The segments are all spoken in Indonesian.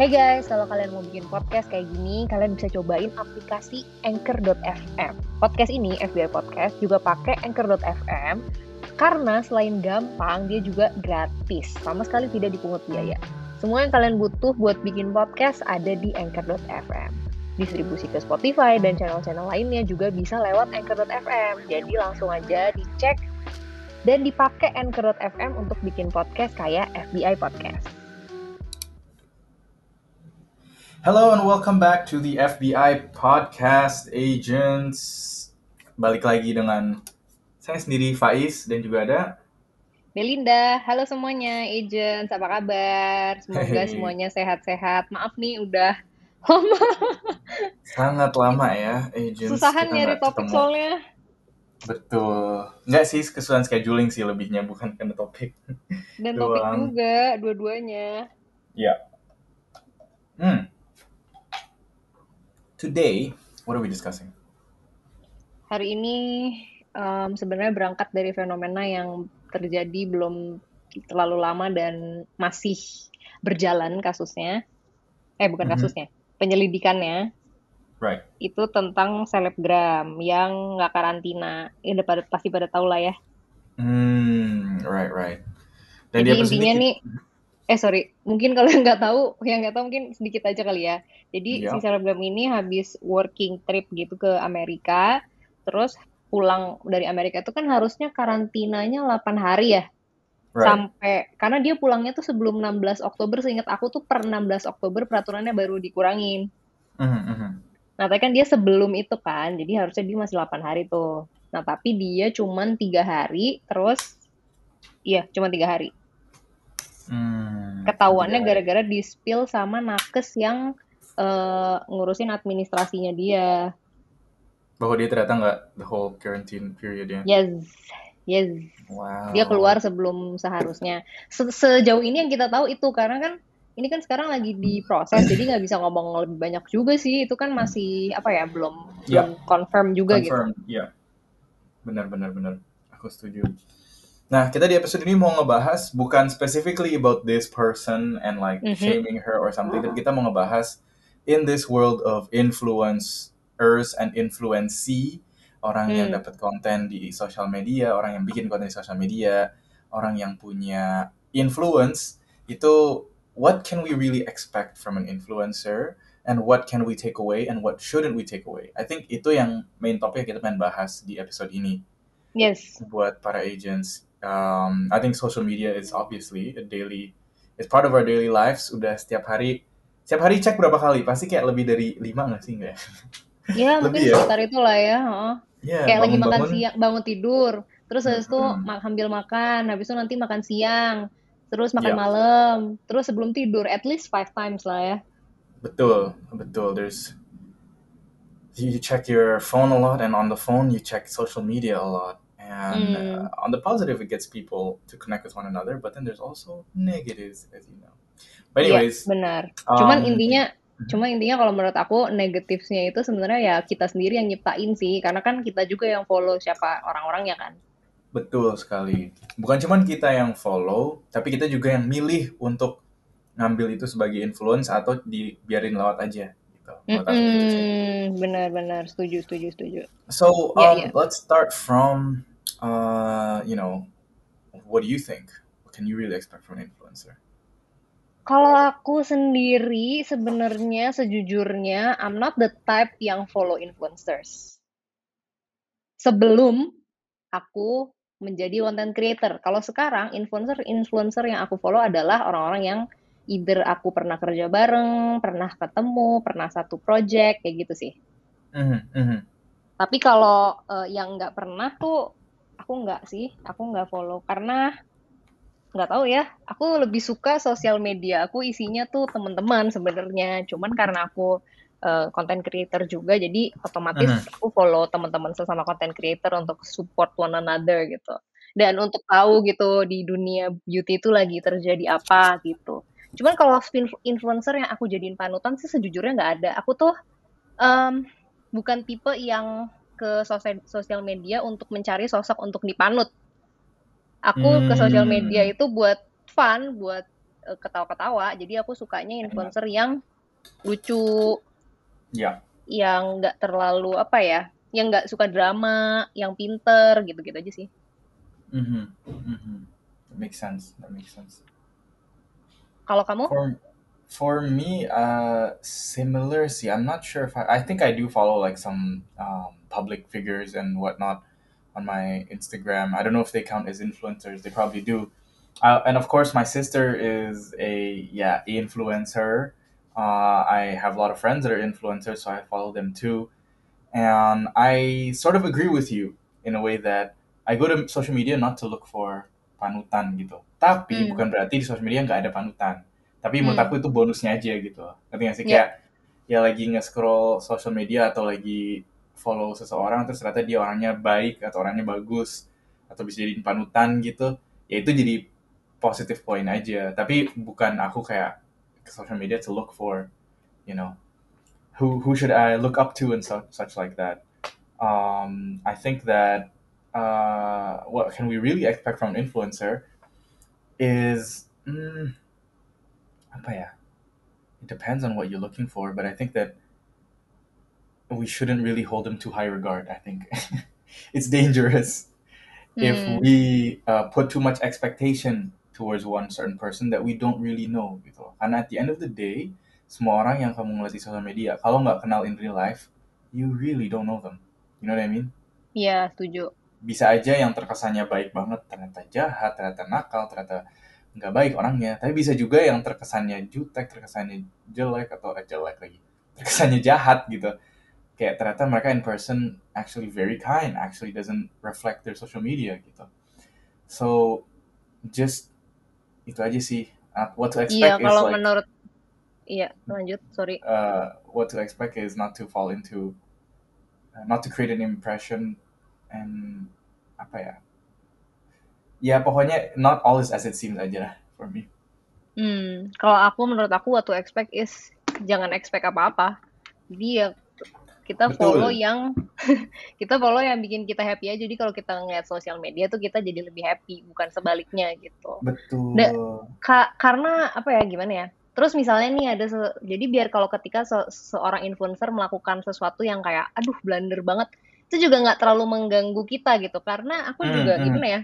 Hey guys, kalau kalian mau bikin podcast kayak gini, kalian bisa cobain aplikasi Anchor.fm. Podcast ini, FBI Podcast, juga pakai Anchor.fm karena selain gampang, dia juga gratis. Sama sekali tidak dipungut biaya. Semua yang kalian butuh buat bikin podcast ada di Anchor.fm. Distribusi ke Spotify dan channel-channel lainnya juga bisa lewat Anchor.fm. Jadi langsung aja dicek dan dipakai Anchor.fm untuk bikin podcast kayak FBI Podcast. Hello and welcome back to the FBI Podcast Agents. Balik lagi dengan saya sendiri Faiz dan juga ada Melinda. Halo semuanya, agents. Apa kabar? Semoga Hey. semuanya sehat-sehat. Maaf nih udah lama. sangat lama ya agents. Susahan kita nyari topik ketemu. soalnya. Betul. Enggak sih kesulitan scheduling sih lebihnya bukan karena topik. Dan topik juga, dua-duanya. Ya. Hmm. Today, what are we discussing? Hari ini em, sebenarnya berangkat dari fenomena yang terjadi belum terlalu lama dan masih berjalan kasusnya. Eh, bukan Mhm. kasusnya, penyelidikannya. Right. itu tentang selebgram yang nggak karantina. Ini udah pada pasti pada tahu lah ya. Hmm, right, right. Dan Jadi di episode intinya nih, eh sorry, mungkin kalau yang nggak tahu, yang nggak tahu mungkin sedikit aja kali ya. Jadi Iya. si selebgram ini habis working trip gitu ke Amerika, terus pulang dari Amerika itu kan harusnya karantinanya 8 hari ya. right. Sampai karena dia pulangnya tuh sebelum 16 Oktober, seingat aku tuh per 16 Oktober peraturannya baru dikurangin. Mhm, mhm. Nah, tapi kan dia sebelum itu kan, jadi harusnya dia masih 8 hari tuh. Nah, tapi dia cuman tiga hari, terus, iya, cuma tiga hari. Hmm, Ketahuannya hari. gara-gara di-spill sama nakes yang eh, ngurusin administrasinya dia. bahwa dia ternyata nggak the whole quarantine period ya. Yes, yes. Wow. Dia keluar sebelum seharusnya. Se- Sejauh ini yang kita tahu itu, karena kan ini kan sekarang lagi diproses, jadi nggak bisa ngomong lebih banyak juga sih. Itu kan masih, apa ya, belum, Ya. belum confirm juga gitu. Confirm, iya. Benar, benar, benar. Aku setuju. Nah, kita di episode ini mau ngebahas bukan specifically about this person and like Mhm. shaming her or something, tapi kita mau ngebahas in this world of influencers and influencee, orang yang Hmm. dapat konten di sosial media, orang yang bikin konten di sosial media, orang yang punya influence, itu what can we really expect from an influencer and what can we take away and what shouldn't we take away? I think itu yang main topik yang kita pengen bahas di episode ini Yes. buat para agents. Um, I think social media is obviously a daily, it's part of our daily lives. Udah setiap hari, setiap hari cek berapa kali? Pasti kayak lebih dari lima nggak sih nggak? ya? Mungkin Lebih ya? sekitar itulah ya. heeh. Iya, Kayak lagi makan bangun-bangun. siang, bangun tidur, terus habis itu Mm-mm. ma- sambil makan, habis itu nanti makan siang, terus makan Ya. malam, terus sebelum tidur, at least five times lah ya. Betul, betul. There's you you check your phone a lot, and on the phone you check social media a lot. And Hmm. uh, on the positive, it gets people to connect with one another, but then there's also negatives, as you know. But Iya, anyways, benar. Cuman um, intinya, Mhm. cuma intinya kalau menurut aku negatifnya itu sebenarnya ya kita sendiri yang nyiptain sih, karena kan kita juga yang follow siapa orang-orangnya kan. betul sekali. Bukan cuma kita yang follow, tapi kita juga yang milih untuk ngambil itu sebagai influence atau dibiarin lewat aja. Gitu. Mm-mm, benar-benar setuju, setuju, setuju. So Iya, um, iya. let's start from, uh, you know, what do you think? What can you really expect from an influencer? Kalau aku sendiri sebenarnya sejujurnya I'm not the type yang follow influencers. Sebelum aku menjadi content creator. Kalau sekarang influencer-influencer yang aku follow adalah orang-orang yang either aku pernah kerja bareng, pernah ketemu, pernah satu project kayak gitu sih. Mhm, mhm. Tapi kalau eh, yang nggak pernah tuh aku nggak sih, aku nggak follow karena nggak tahu ya. Aku lebih suka sosial media. Aku isinya tuh teman-teman sebenarnya. Cuman karena aku eh, content creator juga, jadi otomatis Mhm. aku follow teman-teman sesama content creator untuk support one another gitu. Dan untuk tahu gitu di dunia beauty itu lagi terjadi apa gitu. Cuman kalau influ- influencer yang aku jadiin panutan sih sejujurnya nggak ada. Aku tuh em, bukan tipe yang ke sosial media untuk mencari sosok untuk dipanut. Aku ke sosial media Hmm. itu buat fun, buat eh, ketawa-ketawa. Jadi aku sukanya influencer yang lucu, Ya. yang nggak terlalu apa ya, yang nggak suka drama, yang pinter gitu-gitu aja sih. Mhm. Mhm. That makes sense. That makes sense. Kalau kamu? For for me, uh, similar. See, I'm not sure if I. I think I do follow like some um, public figures and whatnot on my Instagram. I don't know if they count as influencers. They probably do. Uh, and of course, my sister is a yeah influencer. Uh, I have a lot of friends that are influencers, so I follow them too. And I sort of agree with you in a way that I go to social media not to look for panutan gitu. Tapi Hmm. bukan berarti di social media nggak ada panutan. Tapi menurut Hmm. aku itu bonusnya aja gitu. Ngerti nggak sih? Iya. Kayak ya lagi nge-scroll social media atau lagi follow seseorang terus ternyata dia orangnya baik atau orangnya bagus atau bisa jadi panutan gitu. Ya itu jadi positive point aja. Tapi bukan aku kayak ke social media to look for, you know, who who should I look up to and such such like that. Um, I think that uh, what can we really expect from an influencer is mm, apa ya? It depends on what you're looking for, but I think that we shouldn't really hold them to high regard. I think it's dangerous if Hmm. we uh, put too much expectation towards one certain person that we don't really know gitu. Karena at the end of the day, semua orang yang kamu ngeliat di sosial media, kalau nggak kenal in real life, you really don't know them. You know what I mean? Iya, setuju. Bisa aja yang terkesannya baik banget, ternyata jahat, ternyata nakal, ternyata nggak baik orangnya. Tapi bisa juga yang terkesannya jutek, terkesannya jelek atau eh, jelek lagi, terkesannya jahat gitu. Kayak ternyata mereka in person actually very kind, actually doesn't reflect their social media gitu. So just itu aja sih. Uh, what to Iya, expect is kalau like menurut Iya, lanjut, sorry. uh, what to expect is not to fall into, uh, not to create an impression, and apa ya? Ya pokoknya not all is as it seems aja lah for me. Hmm, kalau aku menurut aku what to expect is jangan expect apa-apa. Jadi ya kita follow Betul. yang kita follow yang bikin kita happy aja. Jadi kalau kita ngeliat sosial media tuh kita jadi lebih happy, bukan sebaliknya gitu. Betul. Da- Ka- karena apa ya gimana ya? Terus misalnya nih ada se- jadi biar kalau ketika se- seorang influencer melakukan sesuatu yang kayak aduh blunder banget, itu juga nggak terlalu mengganggu kita gitu. Karena aku Hmm, juga hmm. gimana ya?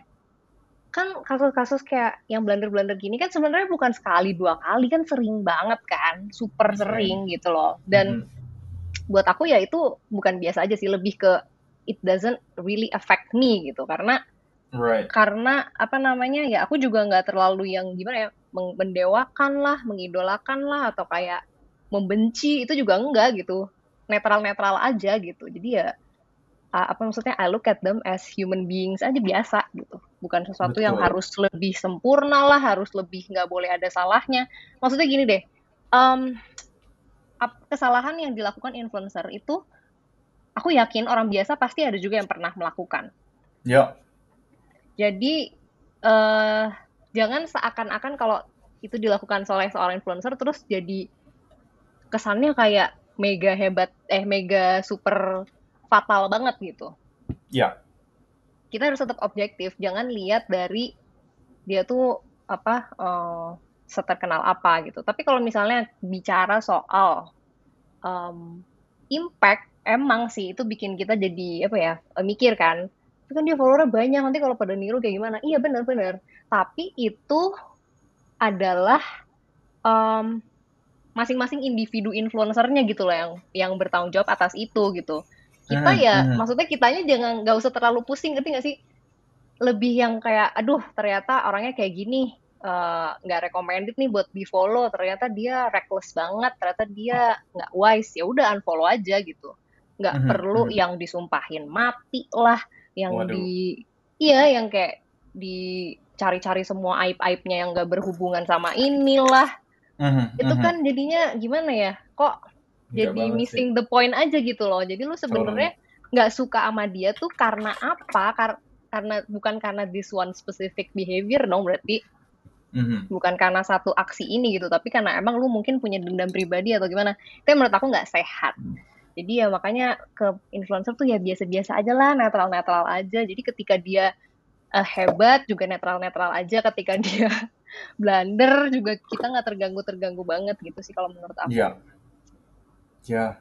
Kan kasus-kasus kayak yang blunder-blunder gini kan sebenarnya bukan sekali dua kali kan sering banget kan, super sering gitu loh. Dan Mhm. buat aku ya itu bukan biasa aja sih, lebih ke it doesn't really affect me gitu. Karena right. karena apa namanya ya aku juga nggak terlalu yang gimana ya mendewakan lah mengidolakan lah atau kayak membenci itu juga enggak gitu netral netral aja gitu jadi ya a- apa maksudnya I look at them as human beings aja biasa gitu bukan sesuatu yang Betul. harus lebih sempurna lah harus lebih nggak boleh ada salahnya maksudnya gini deh ap- kesalahan yang dilakukan influencer itu aku yakin orang biasa pasti ada juga yang pernah melakukan Ya. jadi eh jangan seakan-akan kalau itu dilakukan oleh seorang influencer terus jadi kesannya kayak mega hebat eh mega super fatal banget gitu. Ya. Kita harus tetap objektif, jangan lihat dari dia tuh apa eh seterkenal apa gitu. Tapi kalau misalnya bicara soal em, impact emang sih itu bikin kita jadi apa ya mikir kan itu kan dia followernya banyak nanti kalau pada niru kayak gimana iya benar-benar tapi itu adalah em, masing-masing individu influencernya gitu loh yang yang bertanggung jawab atas itu gitu kita Mhm, ya mhm. maksudnya kitanya jangan nggak usah terlalu pusing ngerti nggak sih lebih yang kayak aduh ternyata orangnya kayak gini eh, nggak recommended nih buat di follow ternyata dia reckless banget ternyata dia nggak wise ya udah unfollow aja gitu nggak Mhm, perlu mhm. yang disumpahin mati lah yang Waduh. di iya yang kayak dicari-cari semua aib-aibnya yang nggak berhubungan sama inilah Mhm, itu kan jadinya gimana ya kok jadi banget sih. missing the point aja gitu loh. Jadi lu sebenarnya nggak suka sama dia tuh karena apa? Kar- karena bukan karena this one specific behavior dong berarti. Mhm. bukan karena satu aksi ini gitu tapi karena emang lu mungkin punya dendam pribadi atau gimana. Itu menurut aku nggak sehat. Jadi ya makanya ke influencer tuh ya biasa-biasa aja lah netral-netral aja. Jadi ketika dia eh, hebat juga netral-netral aja. Ketika dia blunder juga kita nggak terganggu terganggu banget gitu sih kalau menurut aku. Yeah. Yeah.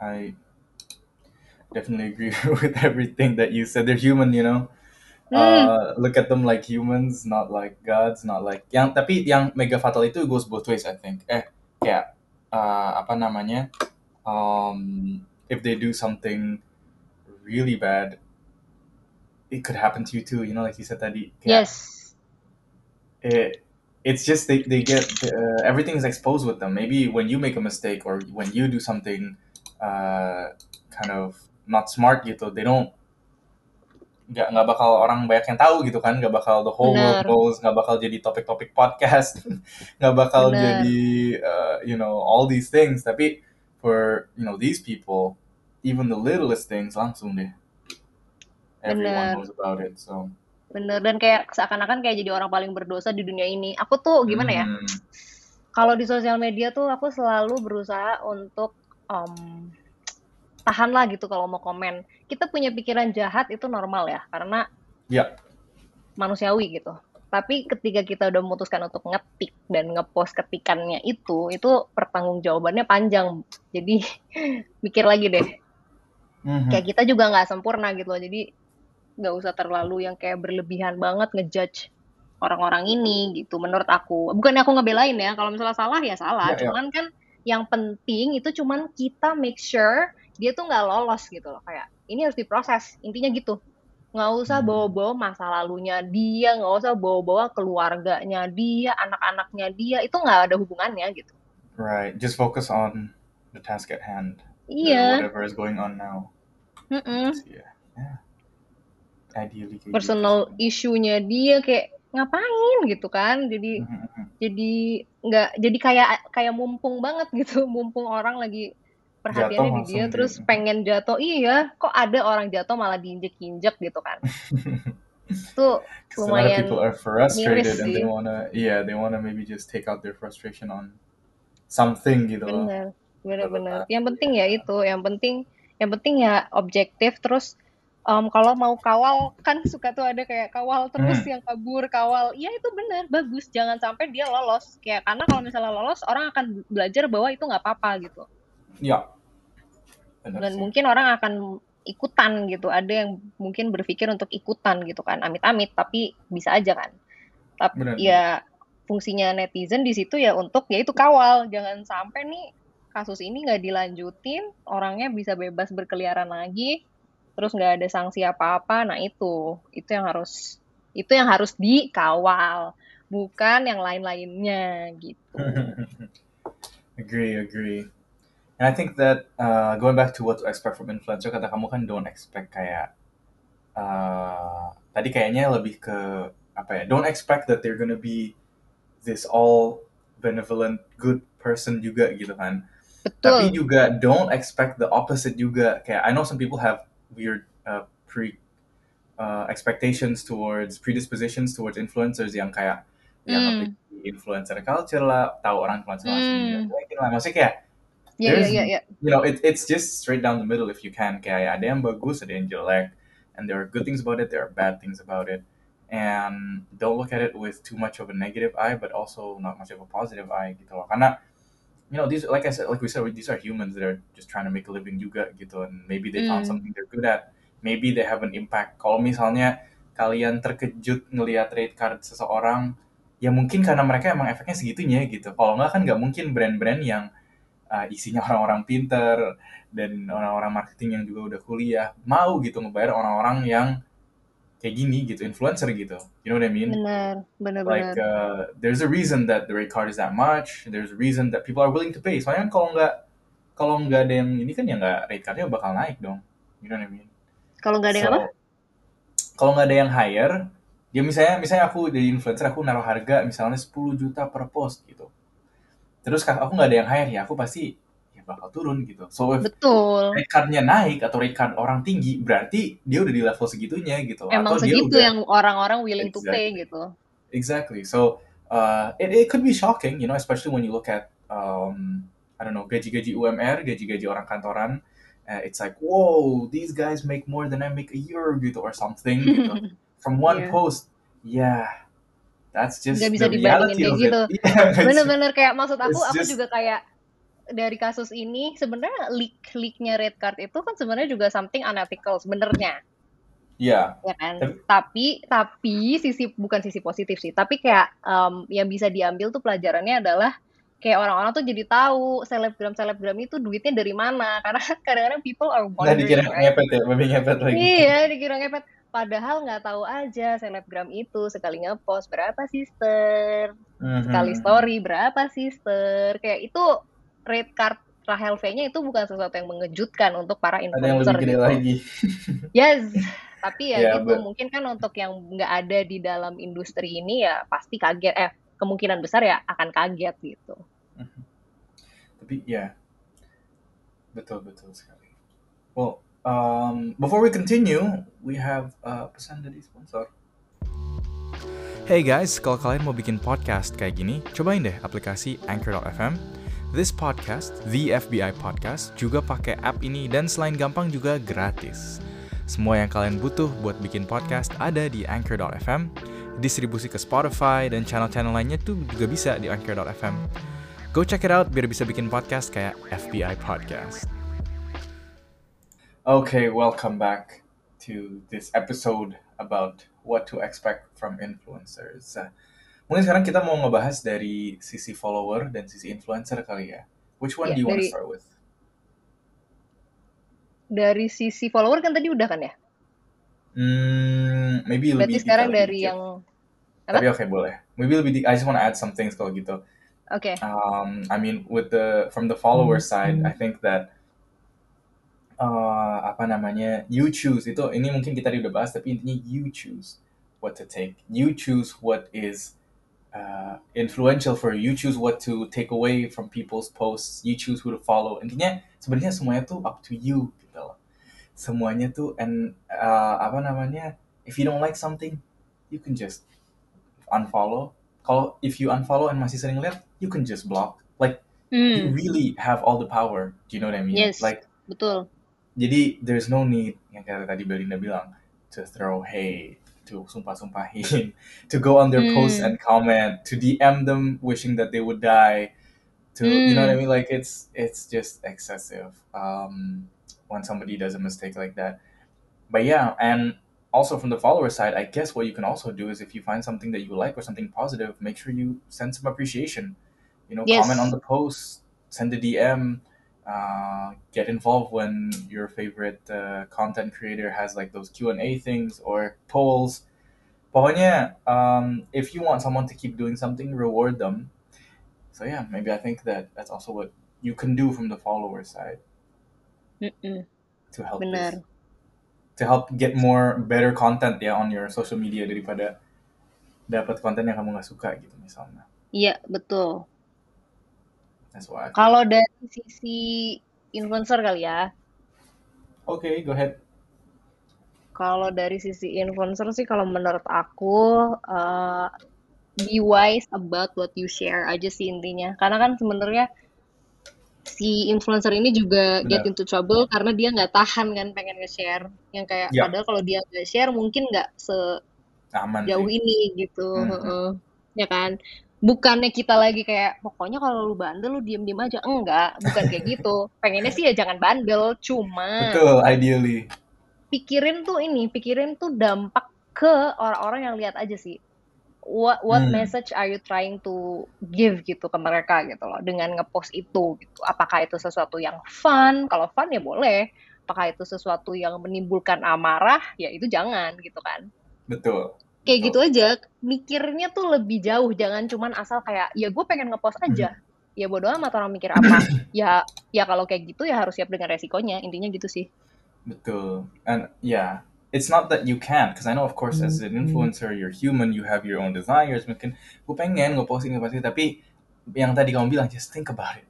I definitely agree with everything that you said. They're human, you know. Hmm. Uh, look at them like humans, not like gods, not like yang tapi yang mega fatal itu goes both ways, I think. Eh, kayak uh, apa namanya? Um, if they do something really bad, it could happen to you too. You know, like you said tadi. Kayak, yes it, it's just they, they get uh, everything is exposed with them. Maybe when you make a mistake or when you do something uh, kind of not smart gitu they don't nggak nggak bakal orang banyak yang tahu gitu kan. Nggak bakal the whole world knows nggak bakal jadi topik-topik podcast nggak bakal Bener. jadi uh, you know all these things. Tapi for you know these people even the littlest things langsung deh everyone Bener. knows about it so bener dan kayak seakan-akan kayak jadi orang paling berdosa di dunia ini. Aku tuh gimana ya? Hmm, kalau di sosial media tuh aku selalu berusaha untuk em, tahan lah gitu kalau mau komen. Kita punya pikiran jahat itu normal ya karena ya. manusiawi gitu. Tapi ketika kita udah memutuskan untuk ngetik dan ngepost ketikannya itu itu pertanggungjawabannya panjang. Jadi mikir lagi deh. Mhm. kayak kita juga nggak sempurna gitu loh. Jadi nggak usah terlalu yang kayak berlebihan banget ngejudge orang-orang ini gitu menurut aku bukannya aku ngebelain ya kalau misalnya salah ya salah Ya, ya. cuman kan yang penting itu cuman kita make sure dia tuh nggak lolos gitu loh kayak ini harus diproses intinya gitu nggak usah Hmm. bawa-bawa masa lalunya dia nggak usah bawa-bawa keluarganya dia anak-anaknya dia itu nggak ada hubungannya gitu Right. Just focus on the task at hand. iya Whatever is going on now. mm-mm. Yeah. Yeah. Ideally. kayak personal gitu. issue-nya dia kayak ngapain gitu kan jadi Mhm, mhm. jadi nggak jadi kayak kayak mumpung banget gitu mumpung orang lagi perhatiannya Jatuh di dia di- terus pengen jatuh iya kok ada orang jatuh malah diinjek-injek gitu kan itu lumayan people are frustrated and they wanna, yeah, they wanna maybe just take out their frustration on something gitu loh. bener bener-bener yang penting ya itu yang penting yang penting ya objektif terus em, kalau mau kawal kan suka tuh ada kayak kawal terus Hmm. yang kabur kawal. Iya itu bener bagus. Jangan sampai dia lolos. Kayak karena kalau misalnya lolos orang akan belajar bahwa itu nggak apa-apa gitu. Ya. Benar dan sih. mungkin orang akan ikutan gitu. Ada yang mungkin berpikir untuk ikutan gitu kan. Amit-amit tapi bisa aja kan. Tapi Benar. ya fungsinya netizen di situ ya untuk ya itu kawal. Jangan sampai nih kasus ini nggak dilanjutin orangnya bisa bebas berkeliaran lagi terus nggak ada sanksi apa-apa nah itu itu yang harus itu yang harus dikawal bukan yang lain-lainnya gitu agree, agree. And I think that uh, going back to what to expect from influencer, kata kamu kan don't expect kayak uh, tadi kayaknya lebih ke apa ya? Don't expect that they're gonna be this all benevolent good person juga gitu kan. Tapi betul juga don't expect the opposite juga. Kayak I know some people have weird uh, pre uh, expectations towards predispositions towards influencers yang kayak yang Hmm. influencer culture lah, tahu orang influencer dijelekin lah. Maksudnya kayak ya ya there's ya ya you know it, it's just straight down the middle if you can. Kayak ada yang bagus, ada yang jelek, and there are good things about it, there are bad things about it. And don't look at it with too much of a negative eye, but also not much of a positive eye gitu loh. Karena you know these like I said like we said these are humans that are just trying to make a living juga gitu. And maybe they found Hmm. something they're good at. Maybe they have an impact. Kalau misalnya kalian terkejut ngelihat rate card seseorang ya mungkin karena mereka emang efeknya segitunya gitu. Kalau nggak kan nggak mungkin brand-brand yang uh, isinya orang-orang pinter dan orang-orang marketing yang juga udah kuliah mau gitu ngebayar orang-orang yang kayak gini gitu influencer gitu. You know what I mean? Benar benar like uh, there's a reason that the rate card is that much. There's a reason that people are willing to pay. Soalnya kan kalau nggak kalau nggak ada yang ini kan ya nggak rate cardnya bakal naik dong. You know what I mean? Kalau nggak ada yang apa? kalau nggak ada yang hire ya misalnya misalnya aku jadi influencer aku naruh harga misalnya 10 juta per post gitu. Terus aku nggak ada yang hire ya aku pasti bakal turun gitu so if betul rate cardnya naik atau card orang tinggi berarti dia udah di level segitunya gitu emang atau dia segitu udah yang orang-orang willing to pay Exactly. gitu Exactly. So uh, it, it could be shocking, you know, especially when you look at um, I don't know gaji-gaji UMR, gaji-gaji orang kantoran. Uh, it's like, whoa, these guys make more than I make a year gitu or something gitu. From one Iya. post, yeah. that's just nggak bisa dibandingin kayak gitu. Yeah, bener-bener kayak maksud aku aku just- juga kayak dari kasus ini sebenarnya leak leaknya red card itu kan sebenarnya juga something unethical sebenarnya yeah, ya kan Tapi- tapi sisi bukan sisi positif sih tapi kayak em, yang bisa diambil tuh pelajarannya adalah kayak orang-orang tuh jadi tahu selebgram selebgram itu duitnya dari mana karena kadang-kadang people are Nah wondering dikira right? ngepet ya, babi ngepet lagi. Iya, dikira ngepet. Padahal nggak tahu aja selebgram itu sekali ngepost berapa sister, Mhm. sekali story berapa sister. Kayak itu rate card Rahel V-nya itu bukan sesuatu yang mengejutkan untuk para Ada yang influencer lebih gede gitu. lagi. Yes, tapi ya Ya, gitu but- mungkin kan untuk yang nggak ada di dalam industri ini ya pasti kaget. Eh kemungkinan besar ya akan kaget gitu. Tapi ya, betul betul sekali. Well, um, before we continue, we have uh, pesan dari sponsor. Hey guys, kalau kalian mau bikin podcast kayak gini, cobain deh aplikasi Anchor.fm. This podcast, The FBI Podcast, juga pakai app ini dan selain gampang juga gratis. Semua yang kalian butuh buat bikin podcast ada di Anchor.fm, distribusi ke Spotify dan channel-channel lainnya tuh juga bisa di Anchor.fm. Go check it out biar bisa bikin podcast kayak FBI Podcast. Okay, welcome back to this episode about what to expect from influencers. Uh, mungkin sekarang kita mau ngebahas dari sisi follower dan sisi influencer kali ya. Which one Ya, do you want to start with? Dari sisi follower kan tadi udah kan ya? Hmm, maybe lebih Berarti sekarang detail dari yang Tapi oke boleh. Maybe lebih. di- I just want to add some things kalau gitu. oke. um, I mean, with the from the follower side, I think that uh, apa namanya, you choose itu ini mungkin kita udah bahas, tapi intinya you choose what to take. You choose what is uh, influential for you. You choose what to take away from people's posts. You choose who to follow. Intinya sebenarnya semuanya tuh up to you gitu loh. Semuanya tuh and uh, apa namanya, if you don't like something, you can just unfollow. Kalau if you unfollow and masih sering lihat, you can just block. Like you Hmm, really have all the power. Do you know what I mean? Yes. Like betul. jadi there's no need yang kayak tadi Belinda bilang to throw hate, to sumpah-sumpahin, to go on their posts Hmm. and comment, to DM them wishing that they would die, to you know what I Hmm. mean? Like it's it's just excessive. Um, when somebody does a mistake like that. But yeah, and also from the follower side, I guess what you can also do is if you find something that you like or something positive, make sure you send some appreciation. You know, Yes. comment on the post, send a DM, uh, get involved when your favorite uh, content creator has like those Q and A things or polls. Pokoknya, um, if you want someone to keep doing something, reward them. So yeah, maybe I think that that's also what you can do from the follower side Mm-mm, to help this benar. to help get more better content ya on your social media daripada dapat konten yang kamu nggak suka gitu misalnya. Iya, betul. Kalau dari sisi influencer kali ya, Okay, go ahead. kalau dari sisi influencer sih kalau menurut aku uh, be wise about what you share aja sih intinya. Karena kan sebenarnya si influencer ini juga get Benar. into trouble karena dia nggak tahan kan pengen nge-share. Yang kayak Ya. padahal kalau dia nggak share mungkin nggak sejauh Aman sih. ini gitu. Mhm. heeh. Ya kan? Bukannya kita lagi kayak pokoknya kalau lu bandel lu diem-diem aja. Enggak, bukan kayak gitu. Pengennya sih ya jangan bandel, cuma Betul, ideally. pikirin tuh ini, pikirin tuh dampak ke orang-orang yang lihat aja sih. What what Hmm. message are you trying to give gitu ke mereka gitu loh dengan ngepost itu gitu. Apakah itu sesuatu yang fun? Kalau fun ya boleh. Apakah itu sesuatu yang menimbulkan amarah? Ya itu jangan gitu kan. Betul. Kayak gitu aja, mikirnya tuh lebih jauh, jangan cuman asal kayak ya gue pengen ngepost aja. Ya bodo amat orang mikir apa. ya ya kalau kayak gitu ya harus siap dengan resikonya. Intinya gitu sih. Betul. And yeah, it's not that you can't, because I know of course as an influencer you're human, you have your own desires. Mungkin gue pengen ngeposting ngeposting, tapi yang tadi kamu bilang just think about it.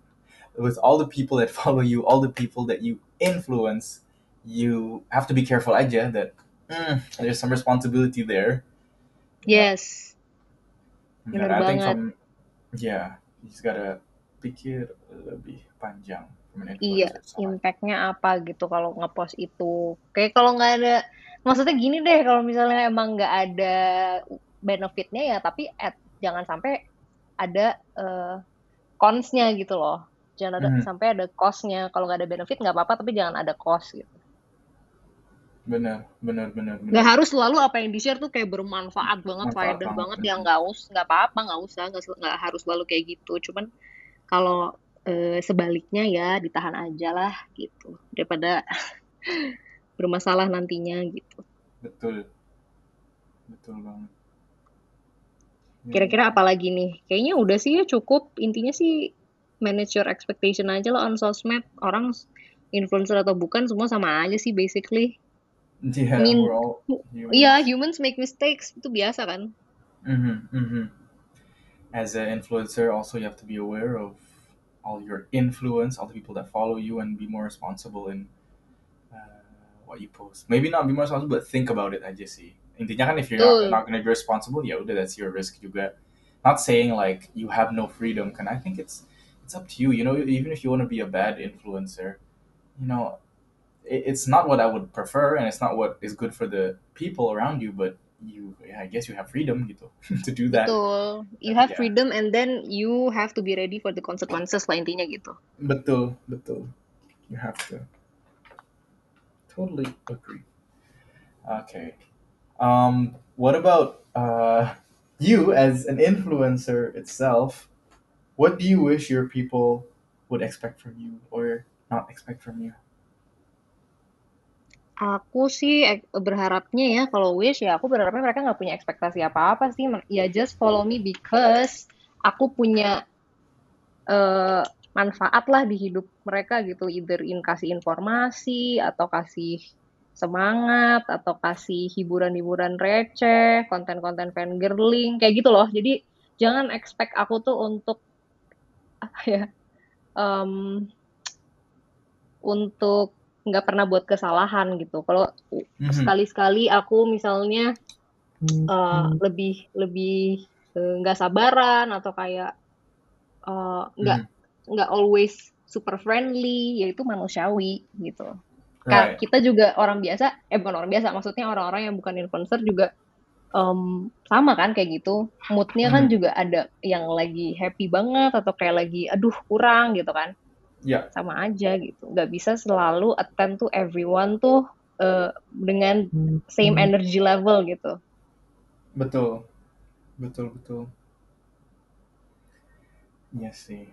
With all the people that follow you, all the people that you influence, you have to be careful aja that mm, there's some responsibility there. Yes. I think banget. from yeah, just gotta pikir lebih panjang Iya, impact-nya apa gitu kalau ngepost itu. Kayak kalau nggak ada, maksudnya gini deh, kalau misalnya emang nggak ada benefitnya ya tapi at, jangan sampai ada uh, cons-nya gitu loh jangan ada Mhm. sampai ada cost-nya kalau nggak ada benefit nggak apa-apa tapi jangan ada cost gitu benar benar benar nggak harus selalu apa yang di share tuh kayak bermanfaat banget Manfaat faedah banget, banget. mhm. yang nggak us nggak apa-apa nggak usah nggak harus selalu kayak gitu. Cuman kalau eh, sebaliknya ya ditahan aja lah gitu. Daripada bermasalah nantinya gitu. Betul. Betul banget. Ya. kira-kira apa lagi nih? Kayaknya udah sih ya cukup. Intinya sih manage your expectation aja lo on sosmed. Orang influencer atau bukan semua sama aja sih basically yeah, I mean, we're all humans. iya humans make mistakes itu biasa kan Mhm, mhm. As an influencer, also you have to be aware of all your influence, all the people that follow you, and be more responsible in uh, what you post. Maybe not be more responsible, but think about it I aja sih. Intinya kan if you're not, not gonna be responsible, ya udah that's your risk juga. Not saying like you have no freedom, can I think it's it's up to you. You know, even if you want to be a bad influencer, you know, it's not what I would prefer, and it's not what is good for the people around you. But you, I guess you have freedom gitu to do that. Betul. You have Yeah. freedom and then you have to be ready for the consequences lah intinya gitu. Betul, betul. You have to. Totally agree. Okay. Um, what about uh, you as an influencer itself? What do you wish your people would expect from you or not expect from you? Aku sih berharapnya ya kalau wish ya aku berharapnya mereka nggak punya ekspektasi apa-apa sih. Ya just follow me because aku punya eh, manfaat lah di hidup mereka gitu. Either in kasih informasi atau kasih semangat atau kasih hiburan-hiburan receh, konten-konten fangirling kayak gitu loh. Jadi jangan expect aku tuh untuk apa ya? em, untuk nggak pernah buat kesalahan gitu. Kalau Mhm. sekali-sekali aku misalnya eh, lebih lebih eh, nggak sabaran atau kayak eh, nggak nggak always super friendly, yaitu manusiawi gitu. Right. Kita juga orang biasa, eh bukan orang biasa, maksudnya orang-orang yang bukan influencer juga em, sama kan kayak gitu. Moodnya kan Mhm. juga ada yang lagi happy banget atau kayak lagi aduh kurang gitu kan. Ya, sama aja gitu. Nggak bisa selalu attend to everyone tuh eh, dengan same energy level gitu. betul. Betul, betul. Yes, see.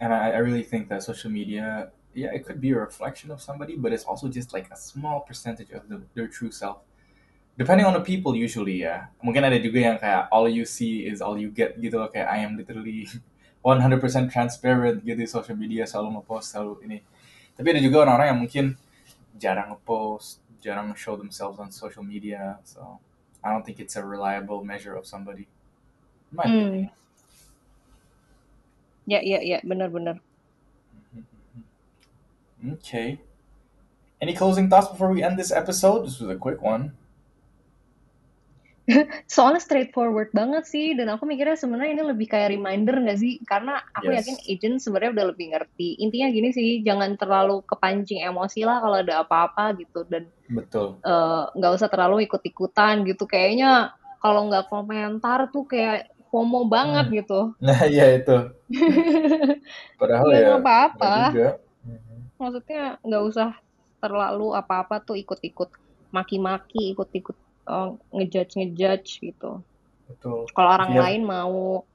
And I, I really think that social media, yeah, it could be a reflection of somebody, but it's also just like a small percentage of the, their true self. Depending on the people usually ya. Mungkin ada juga yang kayak all you see is all you get gitu loh. Kayak I am literally 100% transparent gitu di social media selalu ngepost selalu ini. Tapi ada juga orang-orang yang mungkin jarang ngepost, jarang show themselves on social media. So I don't think it's a reliable measure of somebody. My Hmm. opinion. Ya, ya, ya, benar-benar. Okay. Any closing thoughts before we end this episode? This was a quick one. Soalnya straightforward banget sih, dan aku mikirnya sebenarnya ini lebih kayak reminder nggak sih? Karena aku Yes. yakin agent sebenarnya udah lebih ngerti. Intinya gini sih, jangan terlalu kepancing emosi lah kalau ada apa-apa gitu, dan Betul. eh, nggak usah terlalu ikut-ikutan gitu. Kayaknya kalau nggak komentar tuh kayak FOMO banget Hmm. gitu. Nah, iya itu. Padahal ya apa-apa. juga. maksudnya nggak usah terlalu apa-apa tuh ikut-ikut maki-maki, ikut-ikut uh, ngejudge ngejudge gitu. Betul. Kalau orang Iya. lain mau,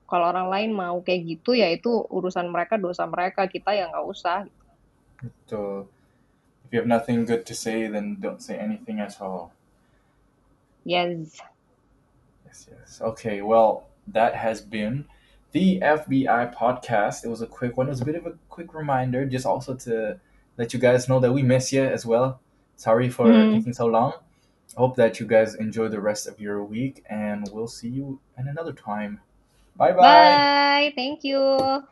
kalau orang lain mau kayak gitu ya itu urusan mereka, dosa mereka. Kita ya nggak usah. Betul. If you have nothing good to say, then don't say anything at all. Yes. Yes, yes. Okay, well, that has been the FBI podcast. It was a quick one. It was a bit of a quick reminder, just also to let you guys know that we miss you as well. Sorry for Mm. taking so long. hope that you guys enjoy the rest of your week, and we'll see you in another time. Bye bye. Bye. Thank you.